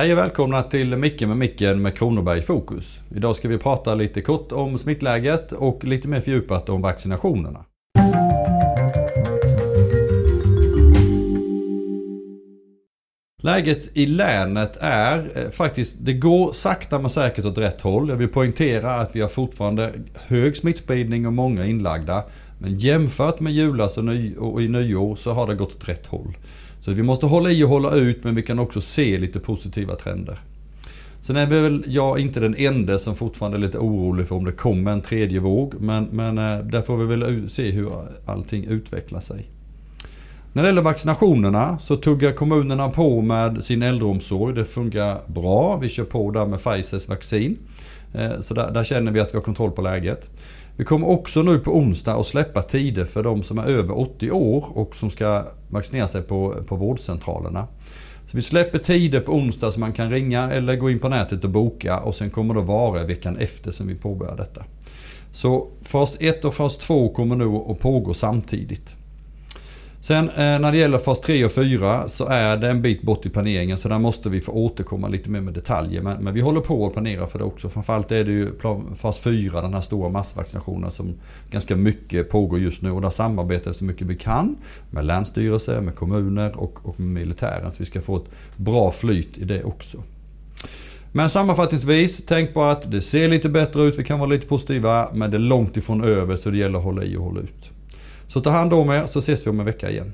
Hej och välkomna till Micke med Micken med Kronoberg i fokus. Idag ska vi prata lite kort om smittläget och lite mer fördjupat om vaccinationerna. Läget i länet är eh, faktiskt, det går sakta men säkert åt rätt håll. Jag vill poängtera att vi har fortfarande hög smittspridning och många inlagda. Men jämfört med julas och, ny, och i nyår så har det gått åt rätt håll. Så vi måste hålla i och hålla ut men vi kan också se lite positiva trender. Sen är väl jag inte den enda som fortfarande är lite orolig för om det kommer en tredje våg. Men, men eh, där får vi väl se hur allting utvecklar sig. När det gäller vaccinationerna så tuggar kommunerna på med sin äldreomsorg. Det funkar bra. Vi kör på där med Pfizers vaccin. Eh, så där, där, känner vi att vi har kontroll på läget. Vi kommer också nu på onsdag att släppa tider för de som är över 80 år och som ska vaccinera sig på, på vårdcentralerna. Så vi släpper tider på onsdag så man kan ringa eller gå in på nätet och boka och sen kommer det vara veckan efter som vi påbörjar detta. Så fas 1 och fas 2 kommer nu att pågå samtidigt. Sen eh, när det gäller fas 3 och 4 så är det en bit bort i planeringen så där måste vi få återkomma lite mer med detaljer. Men, men vi håller på att planera för det också. Framförallt är det ju fas 4, den här stora massvaccinationen som ganska mycket pågår just nu. Och där samarbetar vi så mycket vi kan med länsstyrelser, med kommuner och, och med militären. Så vi ska få ett bra flyt i det också. Men sammanfattningsvis, tänk på att det ser lite bättre ut, vi kan vara lite positiva, men det är långt ifrån över så det gäller att hålla i och hålla ut. Så ta hand om er så ses vi om en vecka igen.